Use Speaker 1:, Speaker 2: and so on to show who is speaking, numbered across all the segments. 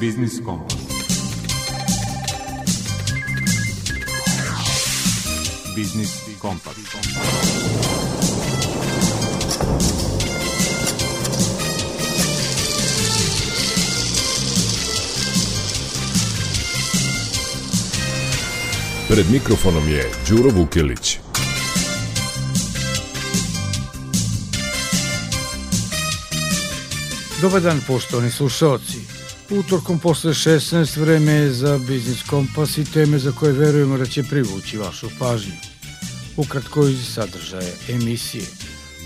Speaker 1: Biznis Kompas. Biznis Kompas.
Speaker 2: Pred mikrofonom je Đuro Vukilić.
Speaker 3: Dobar dan, poštovani slušalci. Utorkom posle 16 vreme je za Biznis Kompas i teme za koje verujemo da će privući vašu pažnju. Ukratko iz sadržaja emisije.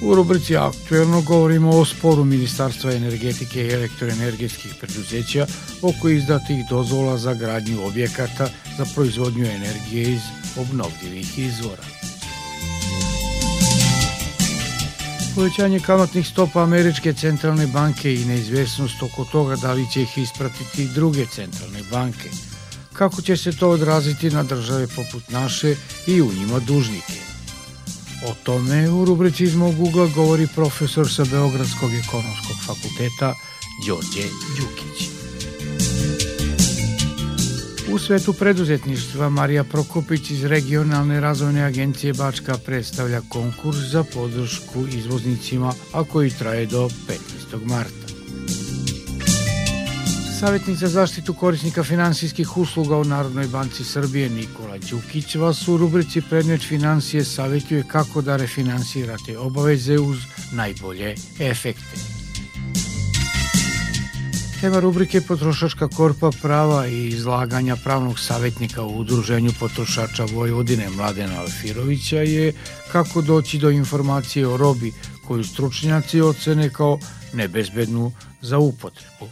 Speaker 3: U rubrici Aktuelno govorimo o sporu Ministarstva energetike i elektroenergetskih preduzeća oko izdatih dozvola za gradnju objekata za proizvodnju energije iz obnovljivih izvora. Povećanje kamatnih stopa Američke centralne banke i neizvesnost oko toga da li će ih ispratiti druge centralne banke. Kako će se to odraziti na države poput naše i u njima dužnike? O tome u rubrici iz mog ugla govori profesor sa Beogradskog ekonomskog fakulteta Đorđe Đukić. U svetu preduzetništva Marija Prokopić iz Regionalne razvojne agencije Bačka predstavlja konkurs za podršku izvoznicima, a koji traje do 15. marta. Savjetnik za zaštitu korisnika finansijskih usluga u Narodnoj banci Srbije Nikola Đukić vas u rubrici Predmet financije savjetuje kako da refinansirate obaveze uz najbolje efekte. Tema rubrike Potrošačka korpa prava i izlaganja pravnog savjetnika u Udruženju potrošača Vojvodine Mladena Alfirovića je kako doći do informacije o robi koju stručnjaci ocene kao nebezbednu za upotrebu.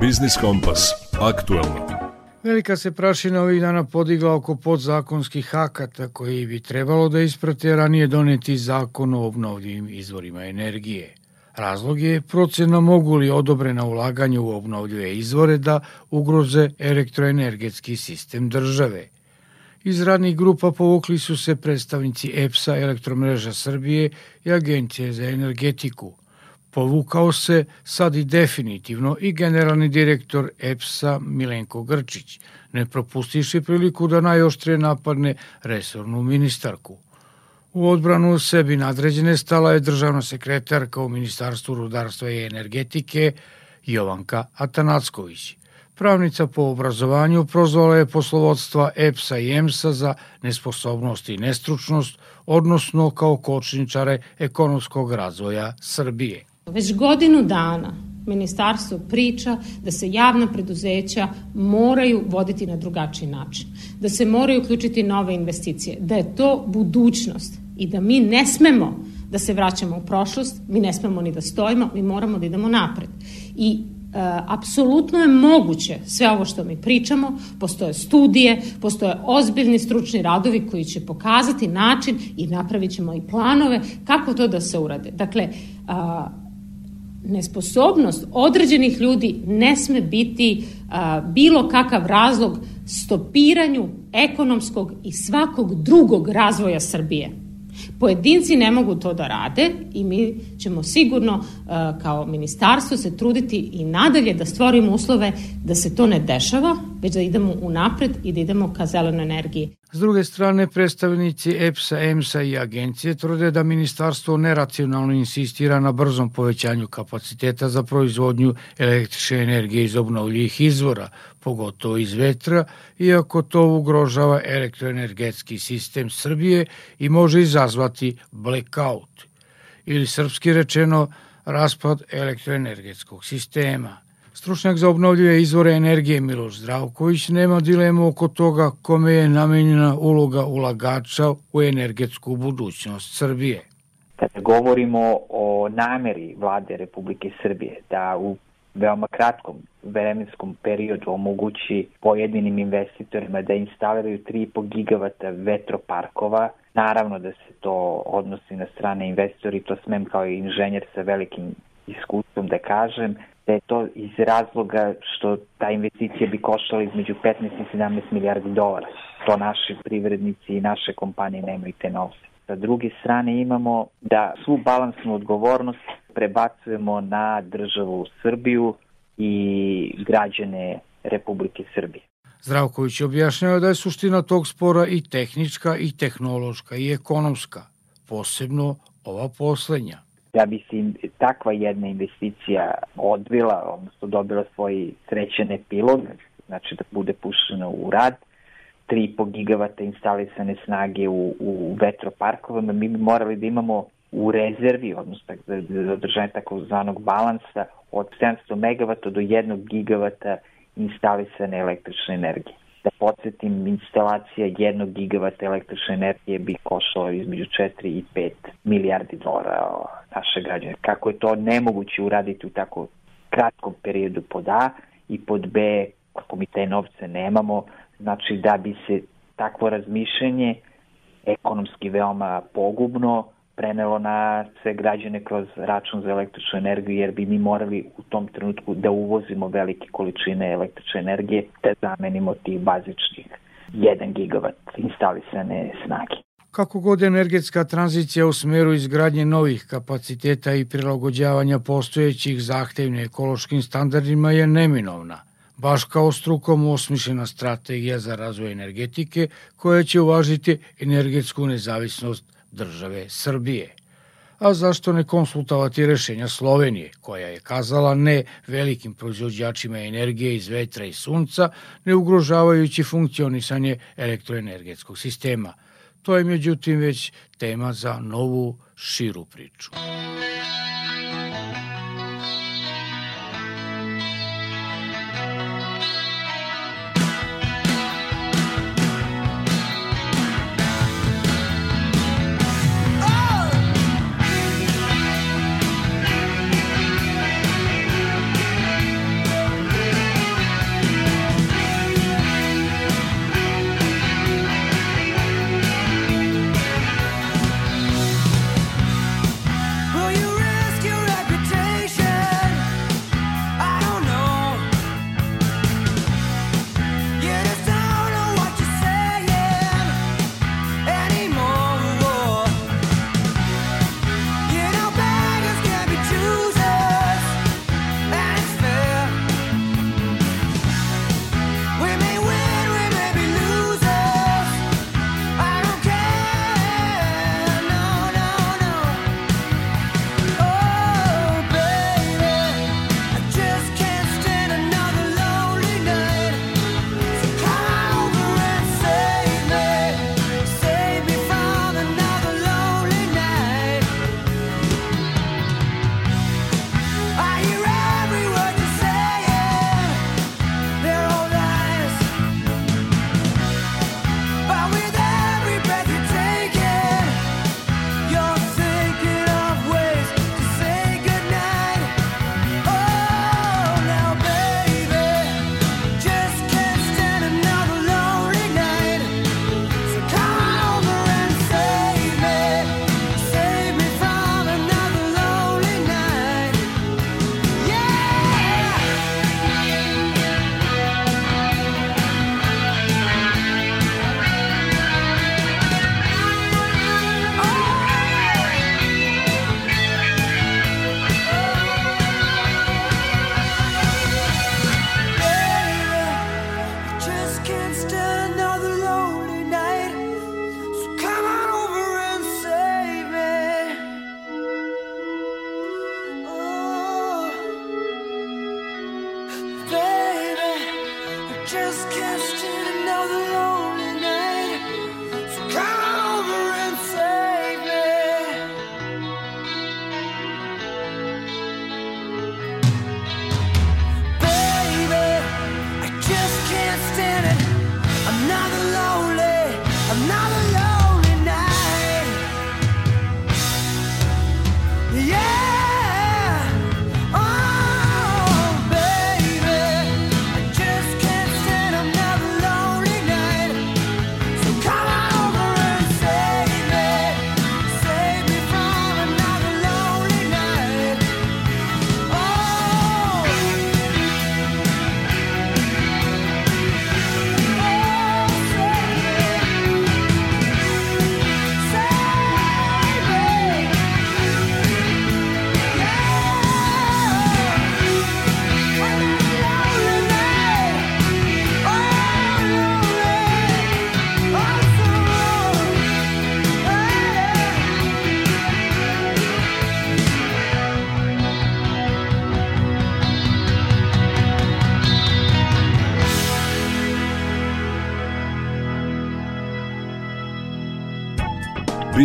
Speaker 2: Biznis Kompas. Aktualno.
Speaker 3: Velika se prašina ovih dana podigla oko podzakonskih akata koji bi trebalo da isprate ranije doneti zakon o obnovljivim izvorima energije. Razlog je procena mogu li odobrena ulaganja u obnovljive izvore da ugroze elektroenergetski sistem države. Iz radnih grupa povukli su se predstavnici EPS-a, Elektromreža Srbije i Agencije za energetiku. Povukao se sad i definitivno i generalni direktor EPS-a Milenko Grčić, ne propustiši priliku da najoštrije napadne resornu ministarku. U odbranu sebi nadređene stala je državna sekretarka u Ministarstvu rudarstva i energetike Jovanka Atanacković. Pravnica po obrazovanju prozvala je poslovodstva EPS-a i EMS-a za nesposobnost i nestručnost, odnosno kao kočničare ekonomskog razvoja Srbije.
Speaker 4: Već godinu dana ministarstvo priča da se javna preduzeća moraju voditi na drugačiji način, da se moraju uključiti nove investicije, da je to budućnost i da mi ne smemo da se vraćamo u prošlost, mi ne smemo ni da stojimo, mi moramo da idemo napred. I E, apsolutno je moguće sve ovo što mi pričamo, postoje studije, postoje ozbiljni stručni radovi koji će pokazati način i napravit ćemo i planove kako to da se urade. Dakle, a, nesposobnost određenih ljudi ne sme biti a, bilo kakav razlog stopiranju ekonomskog i svakog drugog razvoja Srbije. Pojedinci ne mogu to da rade i mi ćemo sigurno kao ministarstvo se truditi i nadalje da stvorimo uslove da se to ne dešava, već da idemo u napred i da idemo ka zelenoj energiji.
Speaker 3: S druge strane, predstavnici EPS-a, EMS-a i agencije tvrde da ministarstvo neracionalno insistira na brzom povećanju kapaciteta za proizvodnju električne energije iz obnovljivih izvora, pogotovo iz vetra, iako to ugrožava elektroenergetski sistem Srbije i može izazvati blackout, ili srpski rečeno raspad elektroenergetskog sistema – Stručnjak za obnovljive izvore energije Miloš Zdravković nema dilemu oko toga kome je namenjena uloga ulagača u energetsku budućnost Srbije.
Speaker 5: Kada govorimo o nameri vlade Republike Srbije da u veoma kratkom vremenskom periodu omogući pojedinim investitorima da instaliraju 3,5 gigavata vetroparkova, naravno da se to odnosi na strane investori, to smem kao inženjer sa velikim iskustvom da kažem, da je to iz razloga što ta investicija bi koštala između 15 i 17 milijardi dolara. To naši privrednici i naše kompanije nemaju te novce. Sa druge strane imamo da svu balansnu odgovornost prebacujemo na državu Srbiju i građane Republike Srbije.
Speaker 3: Zdravković objašnjava da je suština tog spora i tehnička i tehnološka i ekonomska, posebno ova poslednja
Speaker 5: da bi se takva jedna investicija odvila, odnosno dobila svoj srećen epilog, znači da bude puštena u rad, 3,5 gigavata instalisane snage u, u vetroparkovima, mi bi morali da imamo u rezervi, odnosno za, za održanje takozvanog balansa od 700 megavata do 1 gigavata instalisane električne energije. Da podsjetim, instalacija 1 gigavata električne energije bi košala između 4 i 5 milijardi dolara naše građane. Kako je to nemoguće uraditi u tako kratkom periodu pod A i pod B, ako mi te novce nemamo, znači da bi se takvo razmišljanje ekonomski veoma pogubno prenelo na sve građane kroz račun za električnu energiju, jer bi mi morali u tom trenutku da uvozimo velike količine električne energije da zamenimo tih bazičnih 1 gigavat instalisane snage.
Speaker 3: Kako god energetska tranzicija u smeru izgradnje novih kapaciteta i prilagođavanja postojećih zahtevne ekološkim standardima je neminovna, baš kao strukom osmišljena strategija za razvoj energetike koja će uvažiti energetsku nezavisnost države Srbije. A zašto ne konsultovati rešenja Slovenije, koja je kazala ne velikim proizvođačima energije iz vetra i sunca, ne ugrožavajući funkcionisanje elektroenergetskog sistema – To je međutim već tema za novu širu priču.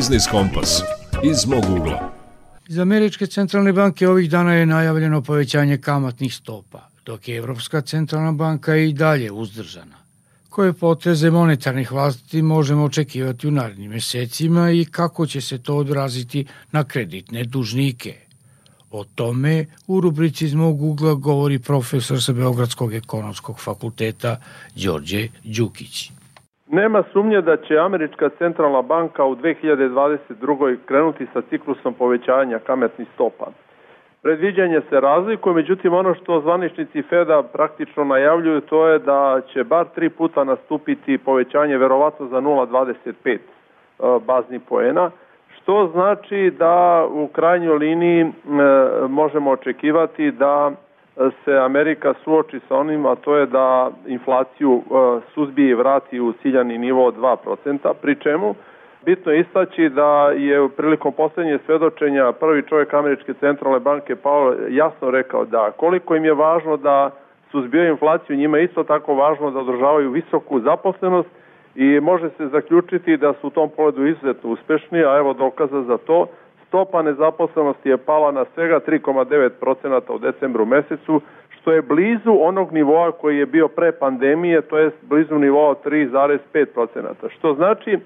Speaker 2: Biznis Kompas iz mog ugla.
Speaker 3: Iz Američke centralne banke ovih dana je najavljeno povećanje kamatnih stopa, dok je Evropska centralna banka i dalje uzdržana. Koje poteze monetarnih vlasti možemo očekivati u narednim mesecima i kako će se to odraziti na kreditne dužnike? O tome u rubrici iz mog ugla govori profesor sa Beogradskog ekonomskog fakulteta Đorđe Đukić.
Speaker 6: Nema sumnje da će Američka centralna banka u 2022. krenuti sa ciklusom povećanja kametnih stopa. Predviđanje se razlikuje, međutim ono što zvaničnici Feda praktično najavljuju to je da će bar tri puta nastupiti povećanje verovatno za 0,25 e, baznih poena, što znači da u krajnjoj liniji e, možemo očekivati da se Amerika suoči sa onim, a to je da inflaciju e, suzbije i vrati u ciljani nivo od 2%, pri čemu bitno je istaći da je prilikom poslednje svedočenja prvi čovjek Američke centralne banke Paul jasno rekao da koliko im je važno da suzbijaju inflaciju, njima je isto tako važno da održavaju visoku zaposlenost i može se zaključiti da su u tom pogledu izuzetno uspešni, a evo dokaza za to stopa nezaposlenosti je pala na svega 3,9% u decembru mesecu, što je blizu onog nivoa koji je bio pre pandemije, to je blizu nivoa 3,5%, što znači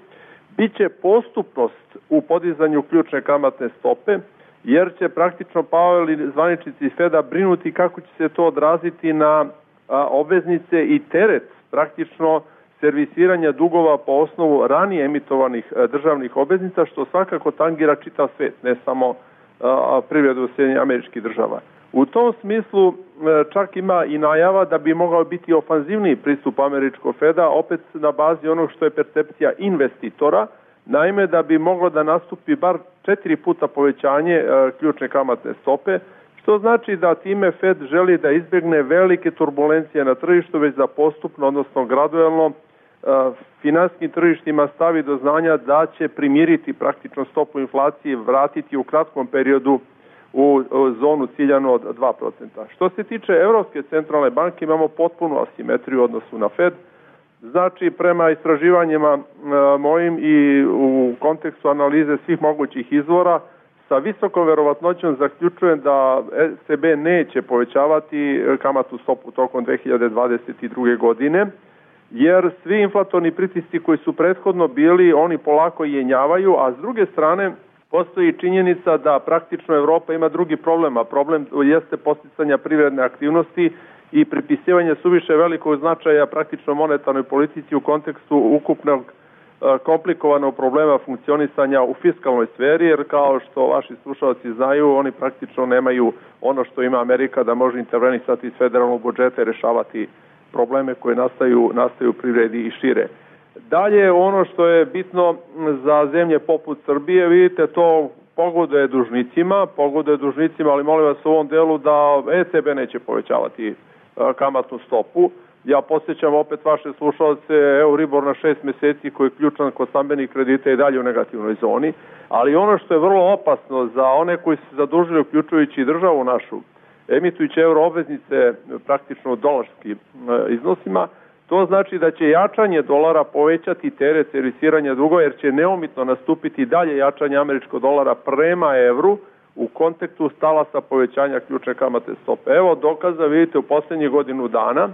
Speaker 6: biće postupnost u podizanju ključne kamatne stope, jer će praktično Powell i zvaničnici Feda brinuti kako će se to odraziti na obveznice i teret praktično servisiranja dugova po osnovu ranije emitovanih e, državnih obveznica, što svakako tangira čitav svet, ne samo privredu Sjedinja američkih država. U tom smislu e, čak ima i najava da bi mogao biti ofanzivniji pristup američkog Feda, opet na bazi onog što je percepcija investitora, naime da bi moglo da nastupi bar četiri puta povećanje e, ključne kamatne stope, što znači da time Fed želi da izbjegne velike turbulencije na tržištu, već da postupno, odnosno gradualno, finanskim tržištima stavi do znanja da će primiriti praktično stopu inflacije, vratiti u kratkom periodu u zonu ciljanu od 2%. Što se tiče Evropske centralne banke imamo potpunu asimetriju u odnosu na Fed, Znači, prema istraživanjima mojim i u kontekstu analize svih mogućih izvora, sa visokom verovatnoćom zaključujem da ECB neće povećavati kamatu stopu tokom 2022. godine, jer svi inflatorni pritisci koji su prethodno bili, oni polako jenjavaju, a s druge strane postoji činjenica da praktično Evropa ima drugi problem, a problem jeste posticanja privredne aktivnosti i pripisivanje suviše velikog značaja praktično monetarnoj politici u kontekstu ukupnog e, komplikovanog problema funkcionisanja u fiskalnoj sferi, jer kao što vaši slušalci znaju, oni praktično nemaju ono što ima Amerika da može intervenisati iz federalnog budžeta i rešavati probleme koje nastaju, nastaju privredi i šire. Dalje, ono što je bitno za zemlje poput Srbije, vidite, to pogoduje dužnicima, pogoduje dužnicima, ali molim vas u ovom delu da ECB neće povećavati e, kamatnu stopu. Ja posjećam opet vaše slušalce, Euribor na šest meseci koji je ključan kod stambenih kredita i dalje u negativnoj zoni, ali ono što je vrlo opasno za one koji se zadužili, uključujući državu našu, emitujući euro obveznice praktično u dolarskim e, iznosima, to znači da će jačanje dolara povećati teret servisiranja dugova jer će neomitno nastupiti dalje jačanje američkog dolara prema evru u kontekstu stalasa povećanja ključne kamate stope. Evo dokaza, vidite, u poslednjih godinu dana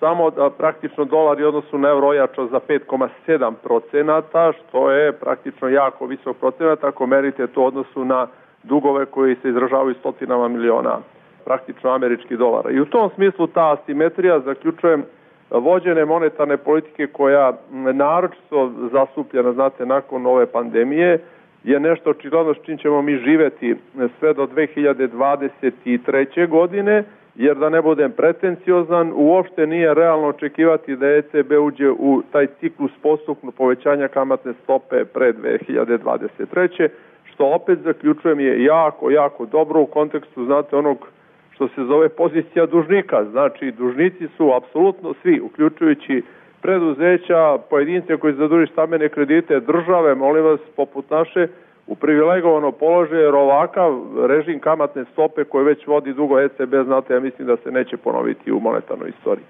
Speaker 6: samo da praktično dolar je odnosu na euro ojačao za 5,7 procenata, što je praktično jako visok procenat ako merite to odnosu na dugove koji se izražavaju stotinama miliona praktično američkih dolara. I u tom smislu ta asimetrija, zaključujem, vođene monetarne politike koja naročito zasupljena, znate, nakon ove pandemije, je nešto očigledno s čim ćemo mi živeti sve do 2023. godine, jer da ne budem pretenciozan, uopšte nije realno očekivati da ECB uđe u taj ciklus postupno povećanja kamatne stope pre 2023. što opet zaključujem je jako, jako dobro u kontekstu, znate, onog što se zove pozicija dužnika. Znači, dužnici su apsolutno svi, uključujući preduzeća, pojedince koji zaduži stambene kredite, države, molim vas, poput naše, u privilegovano položaje, jer ovakav režim kamatne stope koje već vodi dugo ECB, znate, ja mislim da se neće ponoviti u monetarnoj istoriji.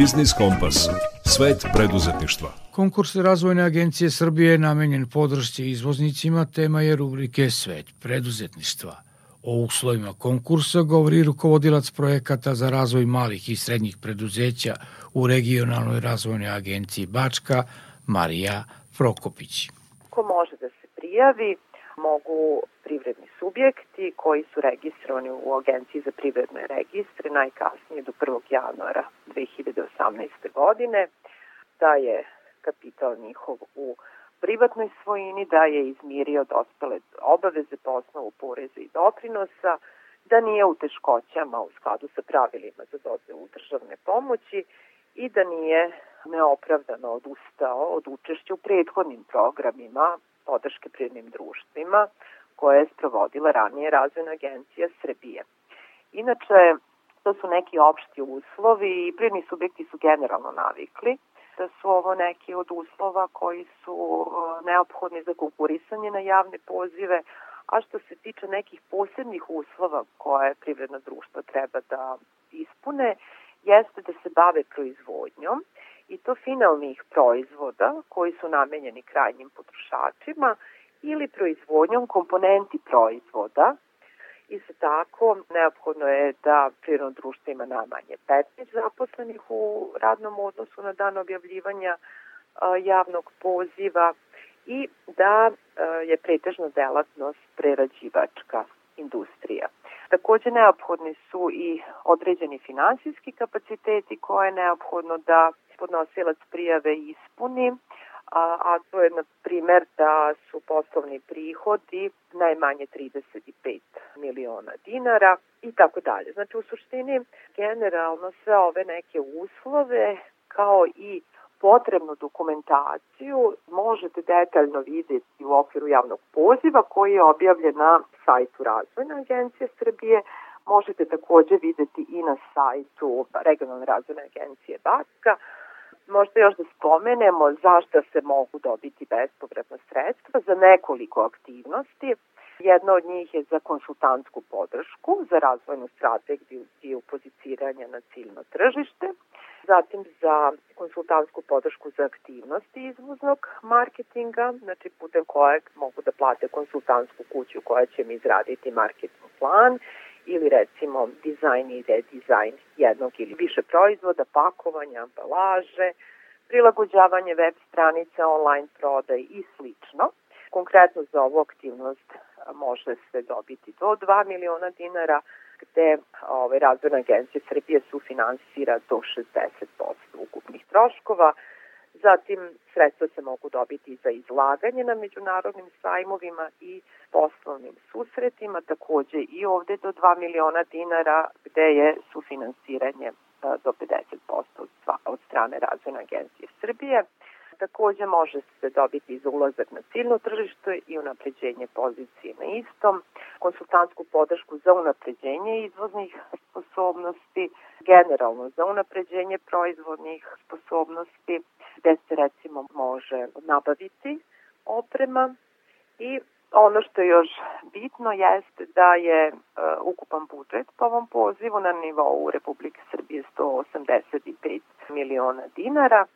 Speaker 2: Biznis Kompas. Svet preduzetništva.
Speaker 3: Konkurs Razvojne agencije Srbije je namenjen podršci izvoznicima, tema je rubrike Svet preduzetništva. O uslovima konkursa govori rukovodilac projekata za razvoj malih i srednjih preduzeća u regionalnoj razvojnoj agenciji Bačka, Marija Prokopić.
Speaker 7: Ko može da se prijavi, mogu privredni subjekti koji su registrovani u Agenciji za privredne registre najkasnije do 1. januara 2018. godine, da je kapital njihov u privatnoj svojini, da je izmirio dospele obaveze po osnovu poreza i doprinosa, da nije u teškoćama u skladu sa pravilima za dodelu državne pomoći i da nije neopravdano odustao od učešća u prethodnim programima podrške privrednim društvima koje je sprovodila ranije Razvojna agencija Srbije. Inače, to su neki opšti uslovi i privredni subjekti su generalno navikli da su ovo neki od uslova koji su uh, neophodni za konkurisanje na javne pozive, a što se tiče nekih posebnih uslova koje privredna društva treba da ispune, jeste da se bave proizvodnjom i to finalnih proizvoda koji su namenjeni krajnjim potrošačima ili proizvodnjom komponenti proizvoda. Isto tako, neophodno je da prirodno društvo ima najmanje 15 zaposlenih u radnom odnosu na dan objavljivanja javnog poziva i da je pretežna delatnost prerađivačka industrija. Takođe neophodni su i određeni finansijski kapaciteti koje je neophodno da podnosilac prijave ispuni, a, a to je na primer da su poslovni prihodi najmanje 35 miliona dinara i tako dalje. Znači u suštini generalno sve ove neke uslove kao i potrebnu dokumentaciju možete detaljno vidjeti u okviru javnog poziva koji je objavljen na sajtu Razvojne agencije Srbije. Možete takođe videti i na sajtu Regionalne razvojne agencije Bačka, Možda još da spomenemo zašto se mogu dobiti bespovratna sredstva za nekoliko aktivnosti. Jedna od njih je za konsultantsku podršku, za razvojnu strategiju i upoziciranje na ciljno tržište, zatim za konsultantsku podršku za aktivnosti izvoznog marketinga, znači putem kojeg mogu da plate konsultantsku kuću koja će mi izraditi marketing plan ili recimo dizajn i redizajn jednog ili više proizvoda, pakovanja, ambalaže, prilagođavanje web stranice, online prodaj i slično. Konkretno za ovu aktivnost može se dobiti do 2 miliona dinara, gde ovaj, razvojna agencija Srbije sufinansira do 60% ukupnih troškova, Zatim, sredstva se mogu dobiti za izlaganje na međunarodnim sajmovima i poslovnim susretima, takođe i ovde do 2 miliona dinara, gde je sufinansiranje e, do 50% od strane Razvojne agencije Srbije. Takođe može se dobiti za ulazak na ciljno tržište i unapređenje pozicije na istom, konsultantsku podršku za unapređenje izvoznih sposobnosti, generalno za unapređenje proizvodnih sposobnosti, gde se recimo može nabaviti oprema i ono što je još bitno jeste da je uh, ukupan budžet po ovom pozivu na nivou Republike Srbije 185 miliona dinara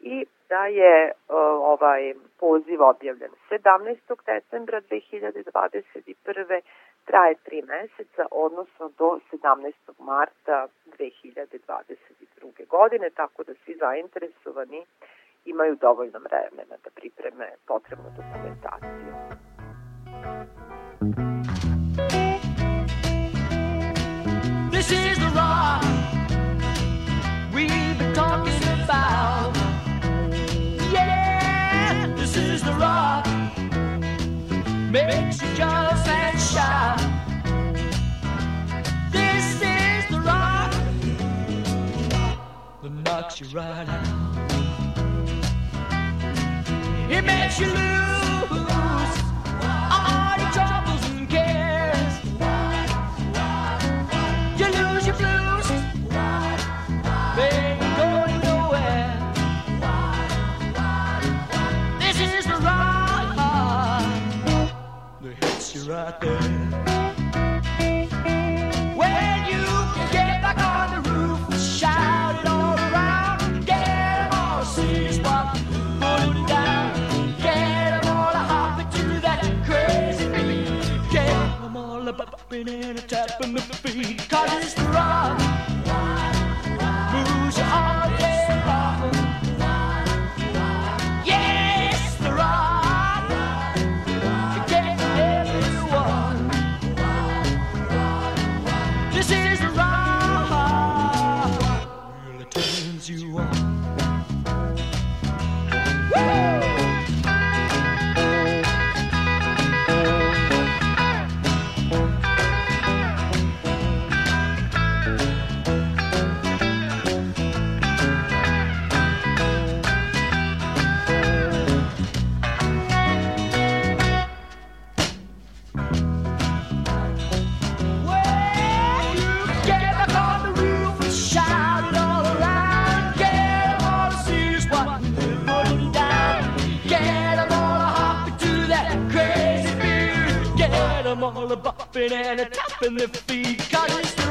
Speaker 7: i da je uh, ovaj poziv objavljen 17. decembra 2021. traje tri meseca, odnosno do 17. marta 2022. godine, tako da svi zainteresovani imaju dovoljno vremena da pripreme potrebnu dokumentaciju. This is the rock we've been talking about. Yeah, this is the rock makes you just and This is the rock. That knocks you right out. It makes you lose right there. You get back on the roof shout it all around.
Speaker 8: Down. A hopping to that crazy all and a the feet. Cause it's the rock. All a bumping and a tapping their feet. Cause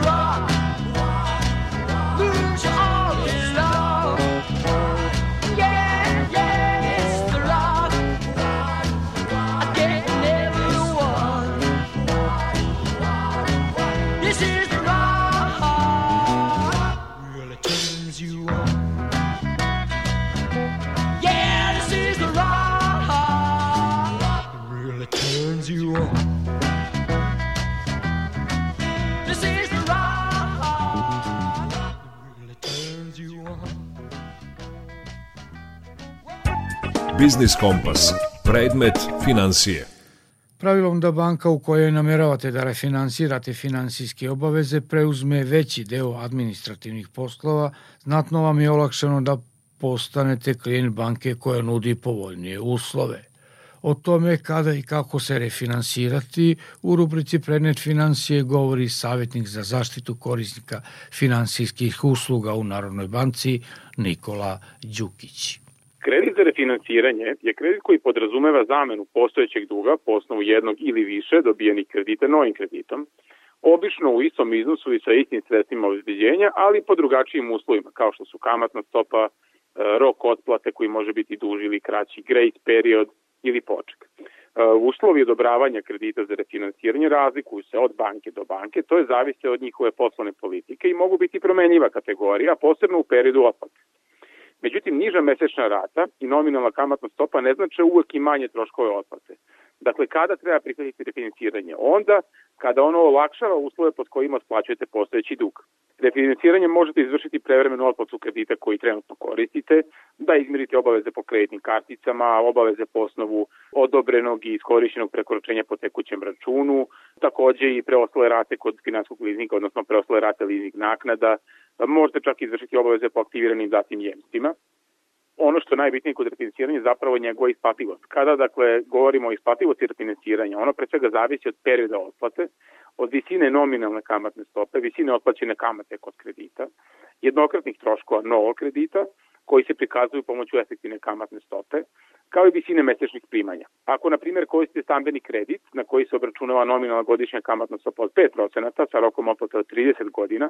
Speaker 8: This is the rock. Really turns you on.
Speaker 2: Biznis Kompas. Predmet financije.
Speaker 3: Pravilom da banka u kojoj nameravate da refinansirate finansijske obaveze preuzme veći deo administrativnih poslova, znatno vam je olakšano da postanete klijent banke koja nudi povoljnije uslove. O tome kada i kako se refinansirati u rubrici Predmet financije govori savjetnik za zaštitu korisnika finansijskih usluga u Narodnoj banci Nikola Đukić.
Speaker 9: Kredit za refinansiranje je kredit koji podrazumeva zamenu postojećeg duga po osnovu jednog ili više dobijenih kredita novim kreditom, obično u istom iznosu i sa istim sredstvima obezbeđenja, ali po drugačijim uslovima, kao što su kamatna stopa, e, rok otplate koji može biti duži ili kraći, grace period ili poček. E, Uslovi odobravanja kredita za refinansiranje razlikuju se od banke do banke, to je zavise od njihove poslovne politike i mogu biti promenljiva kategorija, posebno u periodu otplate. Međutim, niža mesečna rata i nominalna kamatna stopa ne znače uvek i manje troškove otplate. Dakle, kada treba prihvatiti refinansiranje? Onda kada ono olakšava uslove pod kojima splaćujete postojeći dug. Refinansiranje možete izvršiti prevremenu otplatu kredita koji trenutno koristite, da izmirite obaveze po kreditnim karticama, obaveze po osnovu odobrenog i iskorišćenog prekoračenja po tekućem računu, takođe i preostale rate kod finanskog lizinga, odnosno preostale rate leasing naknada, možete čak izvršiti obaveze po aktiviranim datim jemstvima ono što je najbitnije kod refinansiranja zapravo njegova isplativost. Kada dakle govorimo o isplativosti refinansiranja, ono pre svega zavisi od perioda otplate, od visine nominalne kamatne stope, visine otplaćene kamate kod kredita, jednokratnih troškova novog kredita, koji se prikazuju pomoću efektivne kamatne stope, kao i visine mesečnih primanja. Ako, na primjer, koristite stambeni kredit na koji se obračunava nominalna godišnja kamatna stopa od 5% sa rokom otplate od 30 godina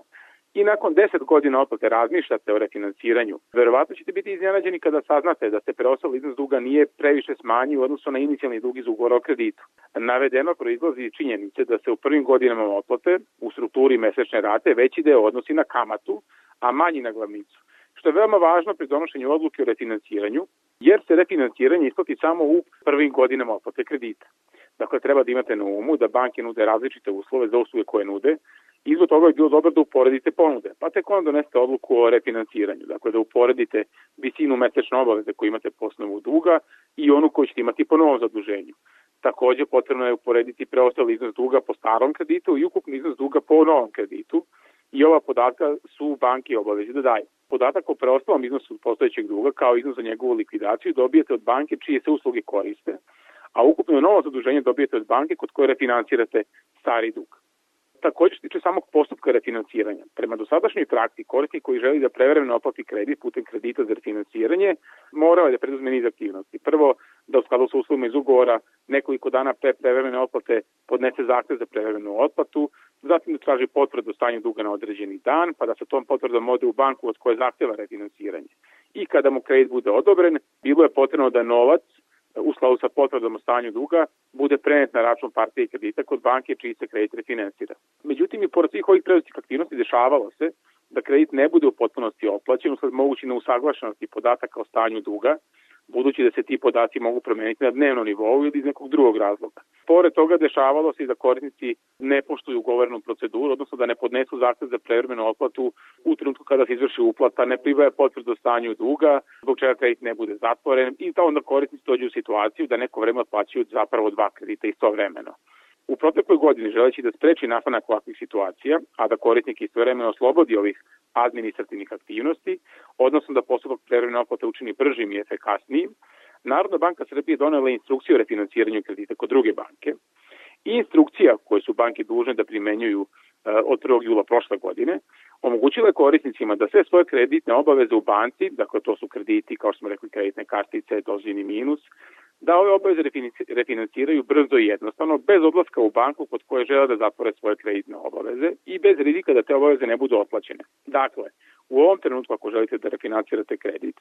Speaker 9: i nakon 10 godina otplate razmišljate o refinansiranju, verovatno ćete biti iznenađeni kada saznate da se preostali iznos duga nije previše smanjio u odnosu na inicijalni dug iz ugovora o kreditu. Navedeno proizlazi činjenice da se u prvim godinama otplate u strukturi mesečne rate veći deo odnosi na kamatu, a manji na glavnicu što je veoma važno pri donošenju odluke o refinansiranju, jer se refinansiranje isplati samo u prvim godinama otplate kredita. Dakle, treba da imate na umu da banke nude različite uslove za usluge koje nude i zbog toga je bilo dobro da uporedite ponude, pa tek onda donesete odluku o refinansiranju, dakle da uporedite visinu mesečne obaveze koju imate po osnovu duga i onu koju ćete imati po novom zaduženju. Takođe, potrebno je uporediti preostali iznos duga po starom kreditu i ukupni iznos duga po novom kreditu i ova podatka su banke obavezi da daju. Podatak o preostalom iznosu postojećeg duga kao iznos za njegovu likvidaciju dobijete od banke čije se usluge koriste, a ukupno novo zaduženje dobijete od banke kod koje refinansirate stari dug. Takođe se tiče samog postupka refinansiranja. Prema dosadašnjoj praksi, korisnik koji želi da prevremeno oplati kredit putem kredita za refinansiranje, morao je da preduzme niz aktivnosti. Prvo, da u skladu sa uslovima iz ugovora nekoliko dana pre prevremene otplate podnese zahtev za prevremenu otplatu, zatim da traži potvrdu o stanju duga na određeni dan, pa da sa tom potvrdom ode u banku od koje zahteva refinansiranje. I kada mu kredit bude odobren, bilo je potrebno da novac u skladu sa potvrdom o stanju duga bude prenet na račun partije kredita kod banke čiji se kredit refinansira. Međutim, i pored svih ovih preuzitih aktivnosti dešavalo se da kredit ne bude u potpunosti otplaćen usled moguće neusaglašenosti podataka o stanju duga, budući da se ti podaci mogu promeniti na dnevnom nivou ili iz nekog drugog razloga. Pored toga dešavalo se i da korisnici ne poštuju ugovorenu proceduru, odnosno da ne podnesu zahtev za prevremenu otplatu u trenutku kada se izvrši uplata, ne pribaje potvrdu o stanju duga, zbog čega kredit ne bude zatvoren i da onda korisnici dođu u situaciju da neko vreme otplaćuju zapravo dva kredita istovremeno. U protekloj godini želeći da spreči nastanak ovakvih situacija, a da korisnik istovremeno oslobodi ovih administrativnih aktivnosti, odnosno da postupak prevremene otplate učini bržim i efikasnijim, Narodna banka Srbije donela instrukciju o refinansiranju kredita kod druge banke. I instrukcija koje su banke dužne da primenjuju od 1. jula prošle godine, omogućila je korisnicima da sve svoje kreditne obaveze u banci, dakle to su krediti, kao što smo rekli, kreditne kartice, dozini minus, da ove obaveze refinansiraju brzo i jednostavno, bez odlaska u banku kod koje žele da zatvore svoje kreditne obaveze i bez rizika da te obaveze ne budu otplaćene. Dakle, u ovom trenutku ako želite da refinansirate kredit,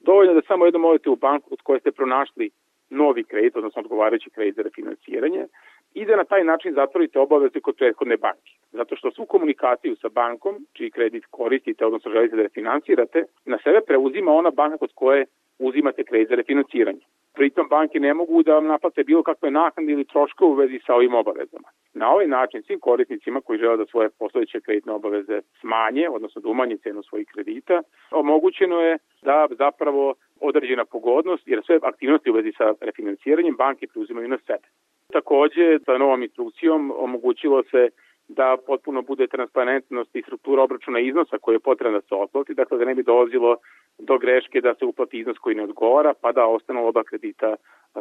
Speaker 9: dovoljno da samo jednom odete u banku kod koje ste pronašli novi kredit, odnosno odgovarajući kredit za refinansiranje, i da na taj način zatvorite obaveze kod prethodne banke. Zato što svu komunikaciju sa bankom, čiji kredit koristite, odnosno želite da refinansirate, na sebe preuzima ona banka kod koje uzimate kredit za refinansiranje. Pritom banke ne mogu da vam naplate bilo kakve naknade ili troške u vezi sa ovim obavezama. Na ovaj način svim korisnicima koji žele da svoje postojeće kreditne obaveze smanje, odnosno da umanje cenu svojih kredita, omogućeno je da zapravo određena pogodnost, jer sve aktivnosti u vezi sa refinansiranjem banke preuzimaju na sebe. Takođe, sa novom instrukcijom omogućilo se da potpuno bude transparentnost i struktura obračuna iznosa koji je potrebno da se otplati, dakle da ne bi dolazilo do greške da se uplati iznos koji ne odgovara, pa da ostanu oba kredita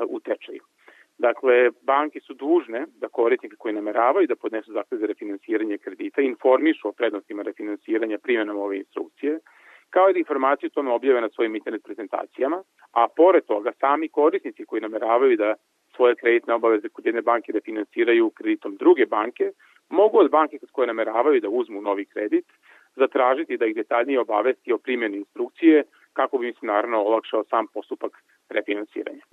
Speaker 9: u tečaju. Dakle, banke su dužne da korisnike koji nameravaju da podnesu zahtev za refinansiranje kredita informišu o prednostima refinansiranja primjenom ove instrukcije, kao i da informacije o tome objave na svojim internet prezentacijama, a pored toga sami korisnici koji nameravaju da svoje kreditne obaveze kod jedne banke da finansiraju kreditom druge banke, mogu od banke kod koje nameravaju da uzmu novi kredit zatražiti da ih detaljnije obavesti o primjeni instrukcije kako bi im se naravno olakšao sam postupak refinansiranja.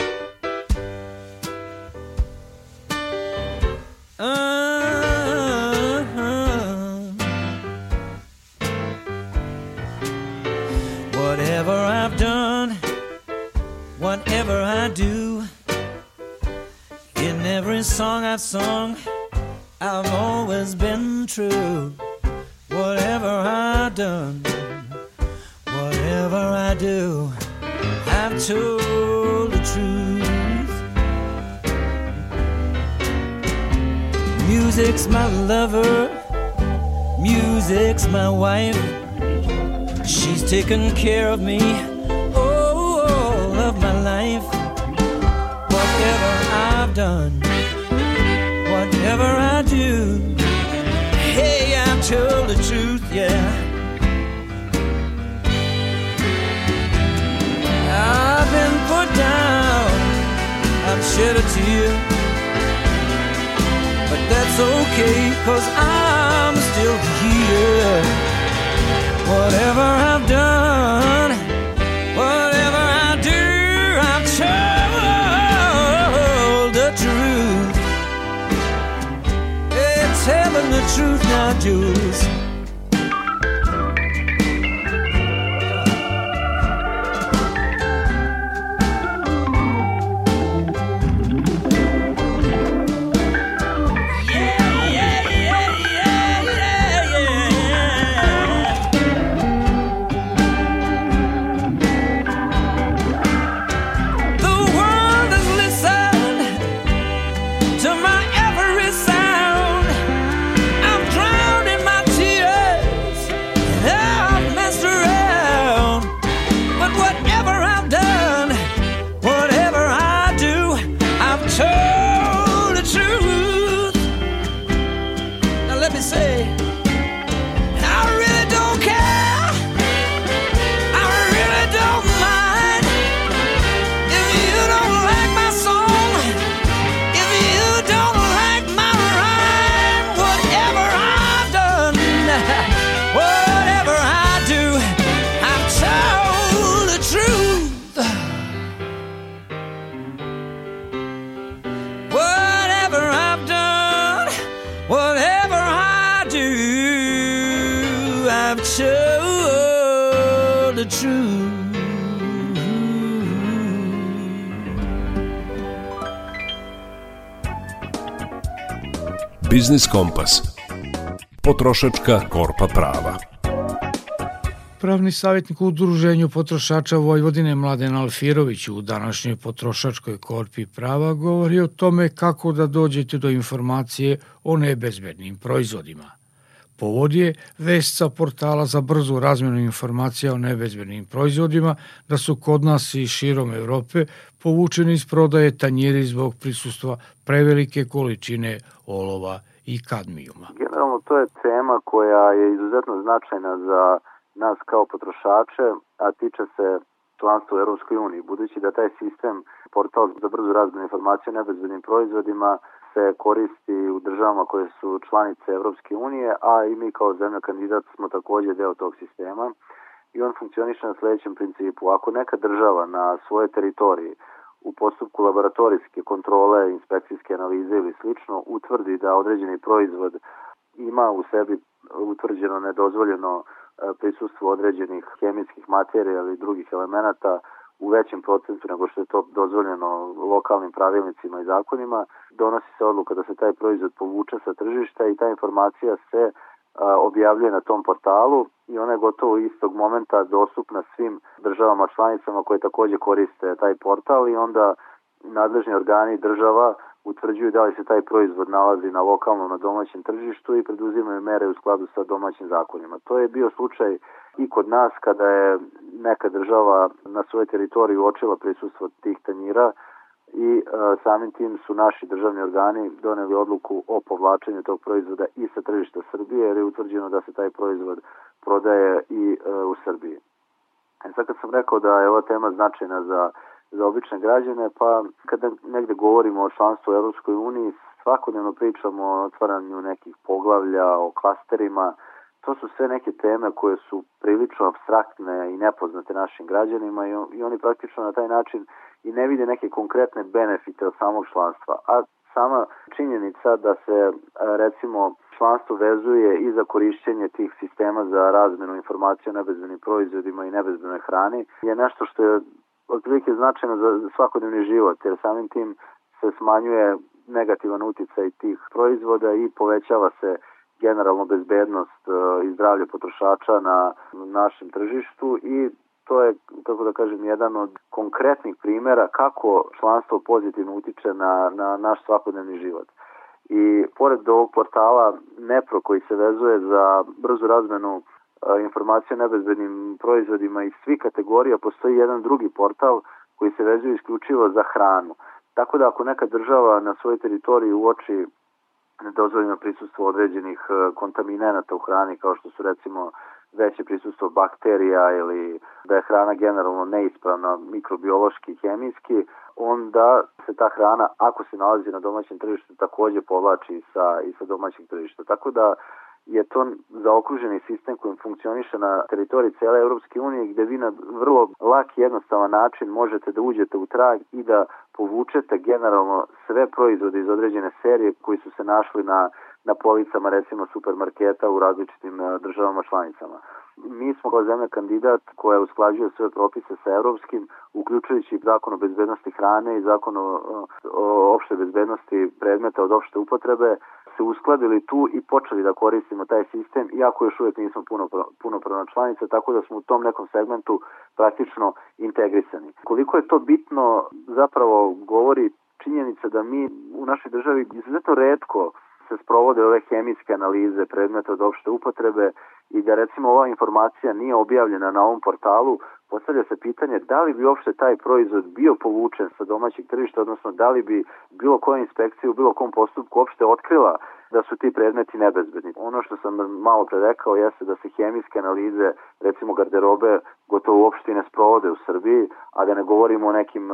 Speaker 10: Whatever I've done, whatever I do, every song I've sung, I've always been true. Whatever I've done, whatever I do, I've told the truth. Music's my lover, music's my wife. She's taken care of me all of my life. Whatever I've done, whatever I do, hey, I've told the truth, yeah. I've been put down, I've shed a tear, but that's okay, cause I'm still here. Whatever I've truth now, Jules.
Speaker 2: Biznis Kompas. Potrošačka korpa prava.
Speaker 3: Pravni savjetnik u Udruženju potrošača Vojvodine Mladen Alfirović u današnjoj potrošačkoj korpi prava govori o tome kako da dođete do informacije o nebezbednim proizvodima. Povod je vest sa portala za brzu razmenu informacija o nebezbednim proizvodima da su kod nas i širom Evrope povučeni iz prodaje tanjiri zbog prisustva prevelike količine olova i kadmijuma.
Speaker 11: Generalno to je tema koja je izuzetno značajna za nas kao potrošače, a tiče se članstva u Europskoj uniji, budući da taj sistem, portal za brzu razmenu informacija o nebezbednim proizvodima, se koristi u državama koje su članice Evropske unije, a i mi kao zemlja kandidat smo takođe deo tog sistema i on funkcioniše na sledećem principu. Ako neka država na svojoj teritoriji u postupku laboratorijske kontrole, inspekcijske analize ili slično utvrdi da određeni proizvod ima u sebi utvrđeno nedozvoljeno e, prisustvo određenih hemijskih materija ili drugih elemenata u većem procentu nego što je to dozvoljeno lokalnim pravilnicima i zakonima, donosi se odluka da se taj proizvod povuče sa tržišta i ta informacija se objavljuje na tom portalu i ona je gotovo istog momenta dostupna svim državama članicama koje takođe koriste taj portal i onda nadležni organi država utvrđuju da li se taj proizvod nalazi na lokalnom, na domaćem tržištu i preduzimaju mere u skladu sa domaćim zakonima. To je bio slučaj i kod nas kada je neka država na svojoj teritoriji uočila prisustvo tih tanjira i e, samim tim su naši državni organi doneli odluku o povlačenju tog proizvoda i sa tržišta Srbije jer je utvrđeno da se taj proizvod prodaje i e, u Srbiji. E sad kad sam rekao da je ova tema značajna za za obične građane, pa kada negde govorimo o članstvu u Europskoj uniji, svakodnevno pričamo o otvaranju nekih poglavlja, o klasterima, to su sve neke teme koje su prilično abstraktne i nepoznate našim građanima i, oni praktično na taj način i ne vide neke konkretne benefite od samog članstva. A sama činjenica da se recimo članstvo vezuje i za korišćenje tih sistema za razmenu informacija o nebezbenim proizvodima i nebezbenoj hrani je nešto što je otprilike značajno za svakodnevni život, jer samim tim se smanjuje negativan uticaj tih proizvoda i povećava se generalno bezbednost e, i zdravlje potrošača na našem tržištu i to je, kako da kažem, jedan od konkretnih primera kako članstvo pozitivno utiče na, na naš svakodnevni život. I pored ovog portala Nepro koji se vezuje za brzu razmenu informacije o nebezbednim proizvodima iz svih kategorija, postoji jedan drugi portal koji se vezuje isključivo za hranu. Tako da ako neka država na svojoj teritoriji uoči nedozvoljeno prisustvo određenih kontaminenata u hrani kao što su recimo veće prisustvo bakterija ili da je hrana generalno neispravna mikrobiološki i hemijski, onda se ta hrana, ako se nalazi na domaćem tržištu, takođe povlači sa, i sa domaćeg tržišta. Tako da je to zaokruženi sistem koji funkcioniše na teritoriji cele Europske unije gde vi na vrlo lak i jednostavan način možete da uđete u trag i da povučete generalno sve proizvode iz određene serije koji su se našli na, na policama recimo supermarketa u različitim e, državama članicama. Mi smo kao zemlja kandidat koja usklađuje sve propise sa evropskim, uključujući zakon o bezbednosti hrane i zakon o, o opšte bezbednosti predmeta od opšte upotrebe, se uskladili tu i počeli da koristimo taj sistem, iako još uvijek nismo puno, punopravna članica, tako da smo u tom nekom segmentu praktično integrisani. Koliko je to bitno, zapravo govori činjenica da mi u našoj državi izuzetno redko se sprovode ove hemijske analize predmeta od opšte upotrebe i da recimo ova informacija nije objavljena na ovom portalu, postavlja se pitanje da li bi uopšte taj proizvod bio povučen sa domaćeg tržišta, odnosno da li bi bilo koja inspekcija u bilo kom postupku uopšte otkrila da su ti predmeti nebezbedni. Ono što sam malo pre rekao jeste da se hemijske analize, recimo garderobe, gotovo uopšte ne sprovode u Srbiji, a da ne govorimo o nekim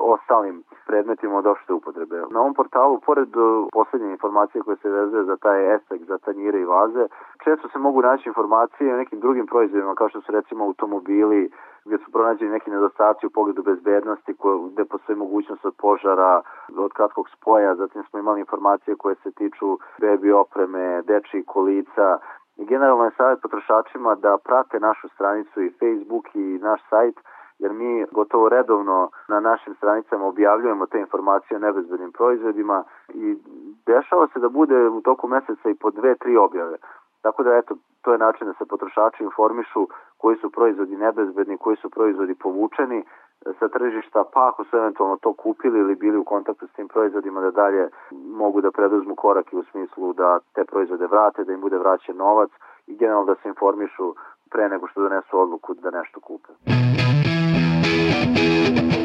Speaker 11: ostalim predmetima od opšte upotrebe. Na ovom portalu, pored poslednje informacije koje se vezuje za taj efekt, za tanjire i vaze, često se mogu naći informacije o nekim drugim proizvodima, kao što su recimo automobili, gde su pronađeni neki nedostaci u pogledu bezbednosti, gde postoji mogućnost od požara, od kratkog spoja, zatim smo imali informacije koje se tiču bebi opreme, dečih kolica, I generalno je savjet potrošačima da prate našu stranicu i Facebook i naš sajt jer mi gotovo redovno na našim stranicama objavljujemo te informacije o nebezbednim proizvodima i dešava se da bude u toku meseca i po dve, tri objave. Tako da eto, to je način da se potrošači informišu koji su proizvodi nebezbedni, koji su proizvodi povučeni sa tržišta, pa ako su eventualno to kupili ili bili u kontaktu s tim proizvodima da dalje mogu da preduzmu korake u smislu da te proizvode vrate, da im bude vraćen novac i generalno da se informišu pre nego što donesu odluku da nešto kupe.
Speaker 12: I'm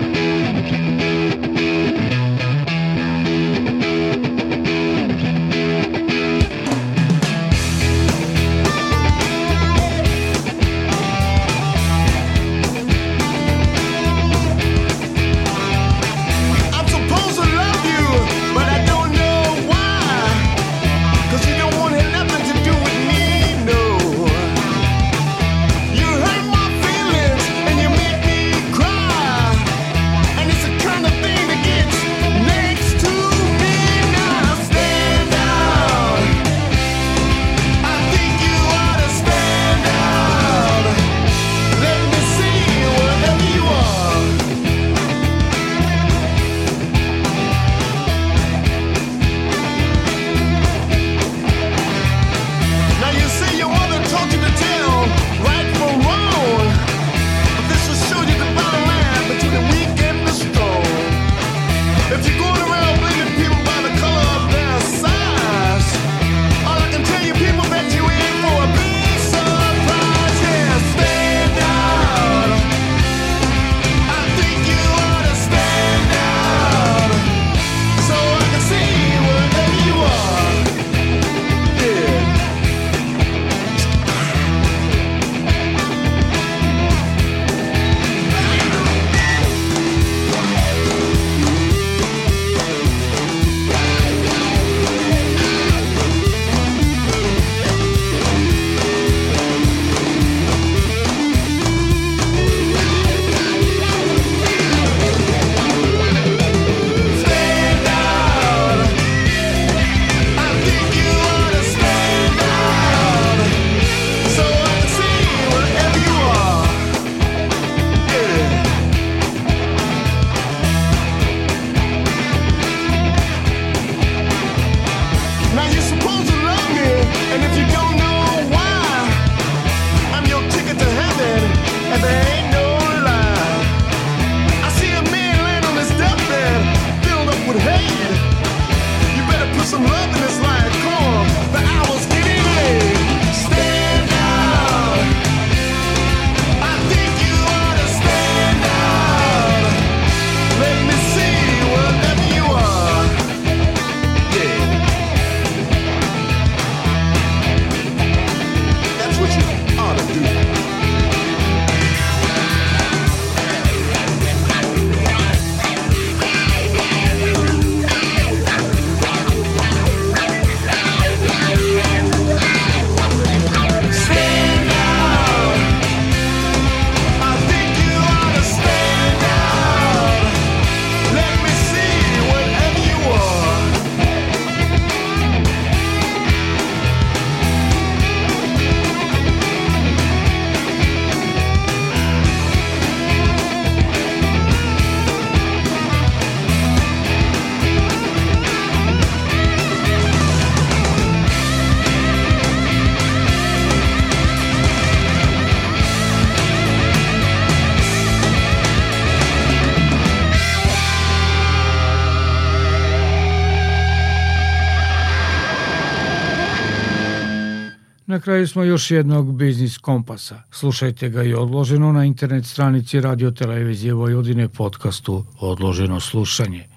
Speaker 3: Na kraju smo još jednog biznis kompasa. Slušajte ga i odloženo na internet stranici Radio Televizije Vojvodine podcastu Odloženo slušanje.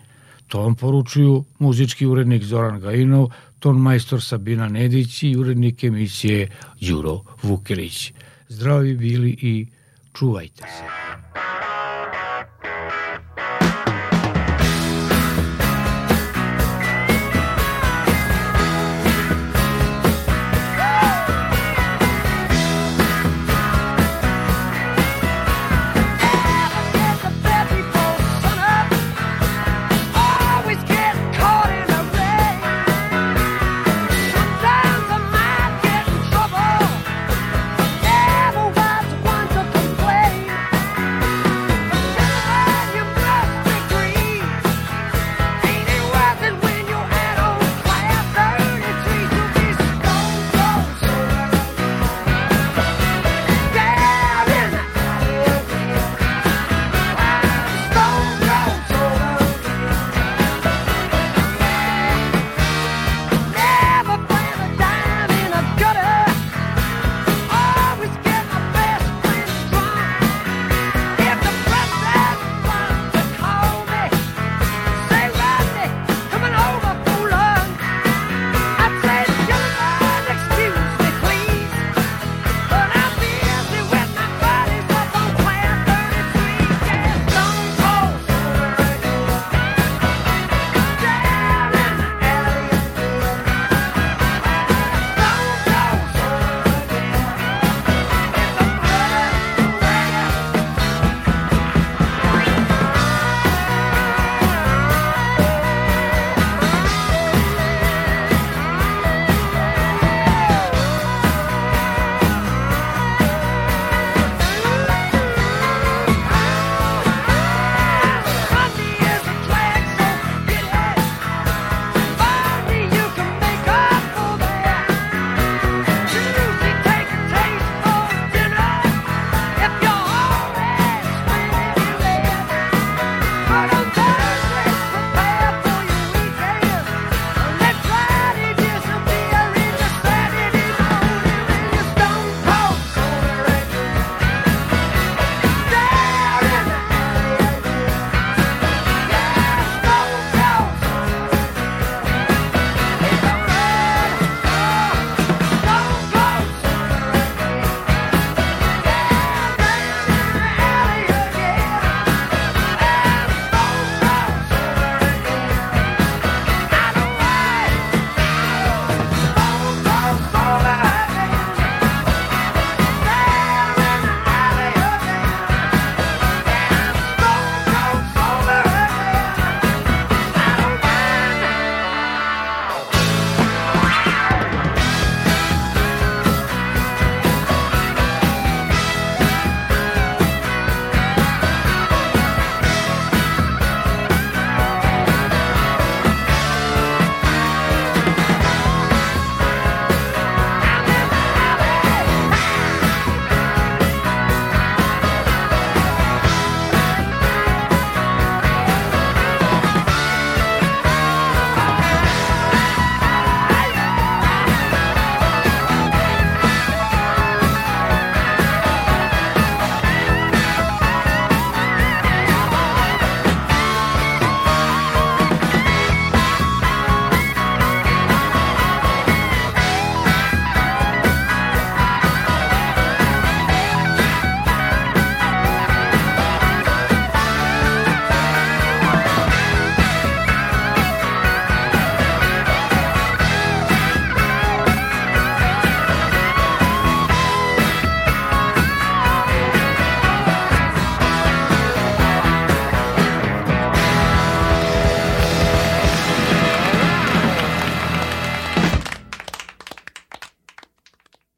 Speaker 3: To vam poručuju muzički urednik Zoran Gajinov, ton majstor Sabina Nedić i urednik emisije Đuro Vukilić. Zdravi bili i čuvajte se.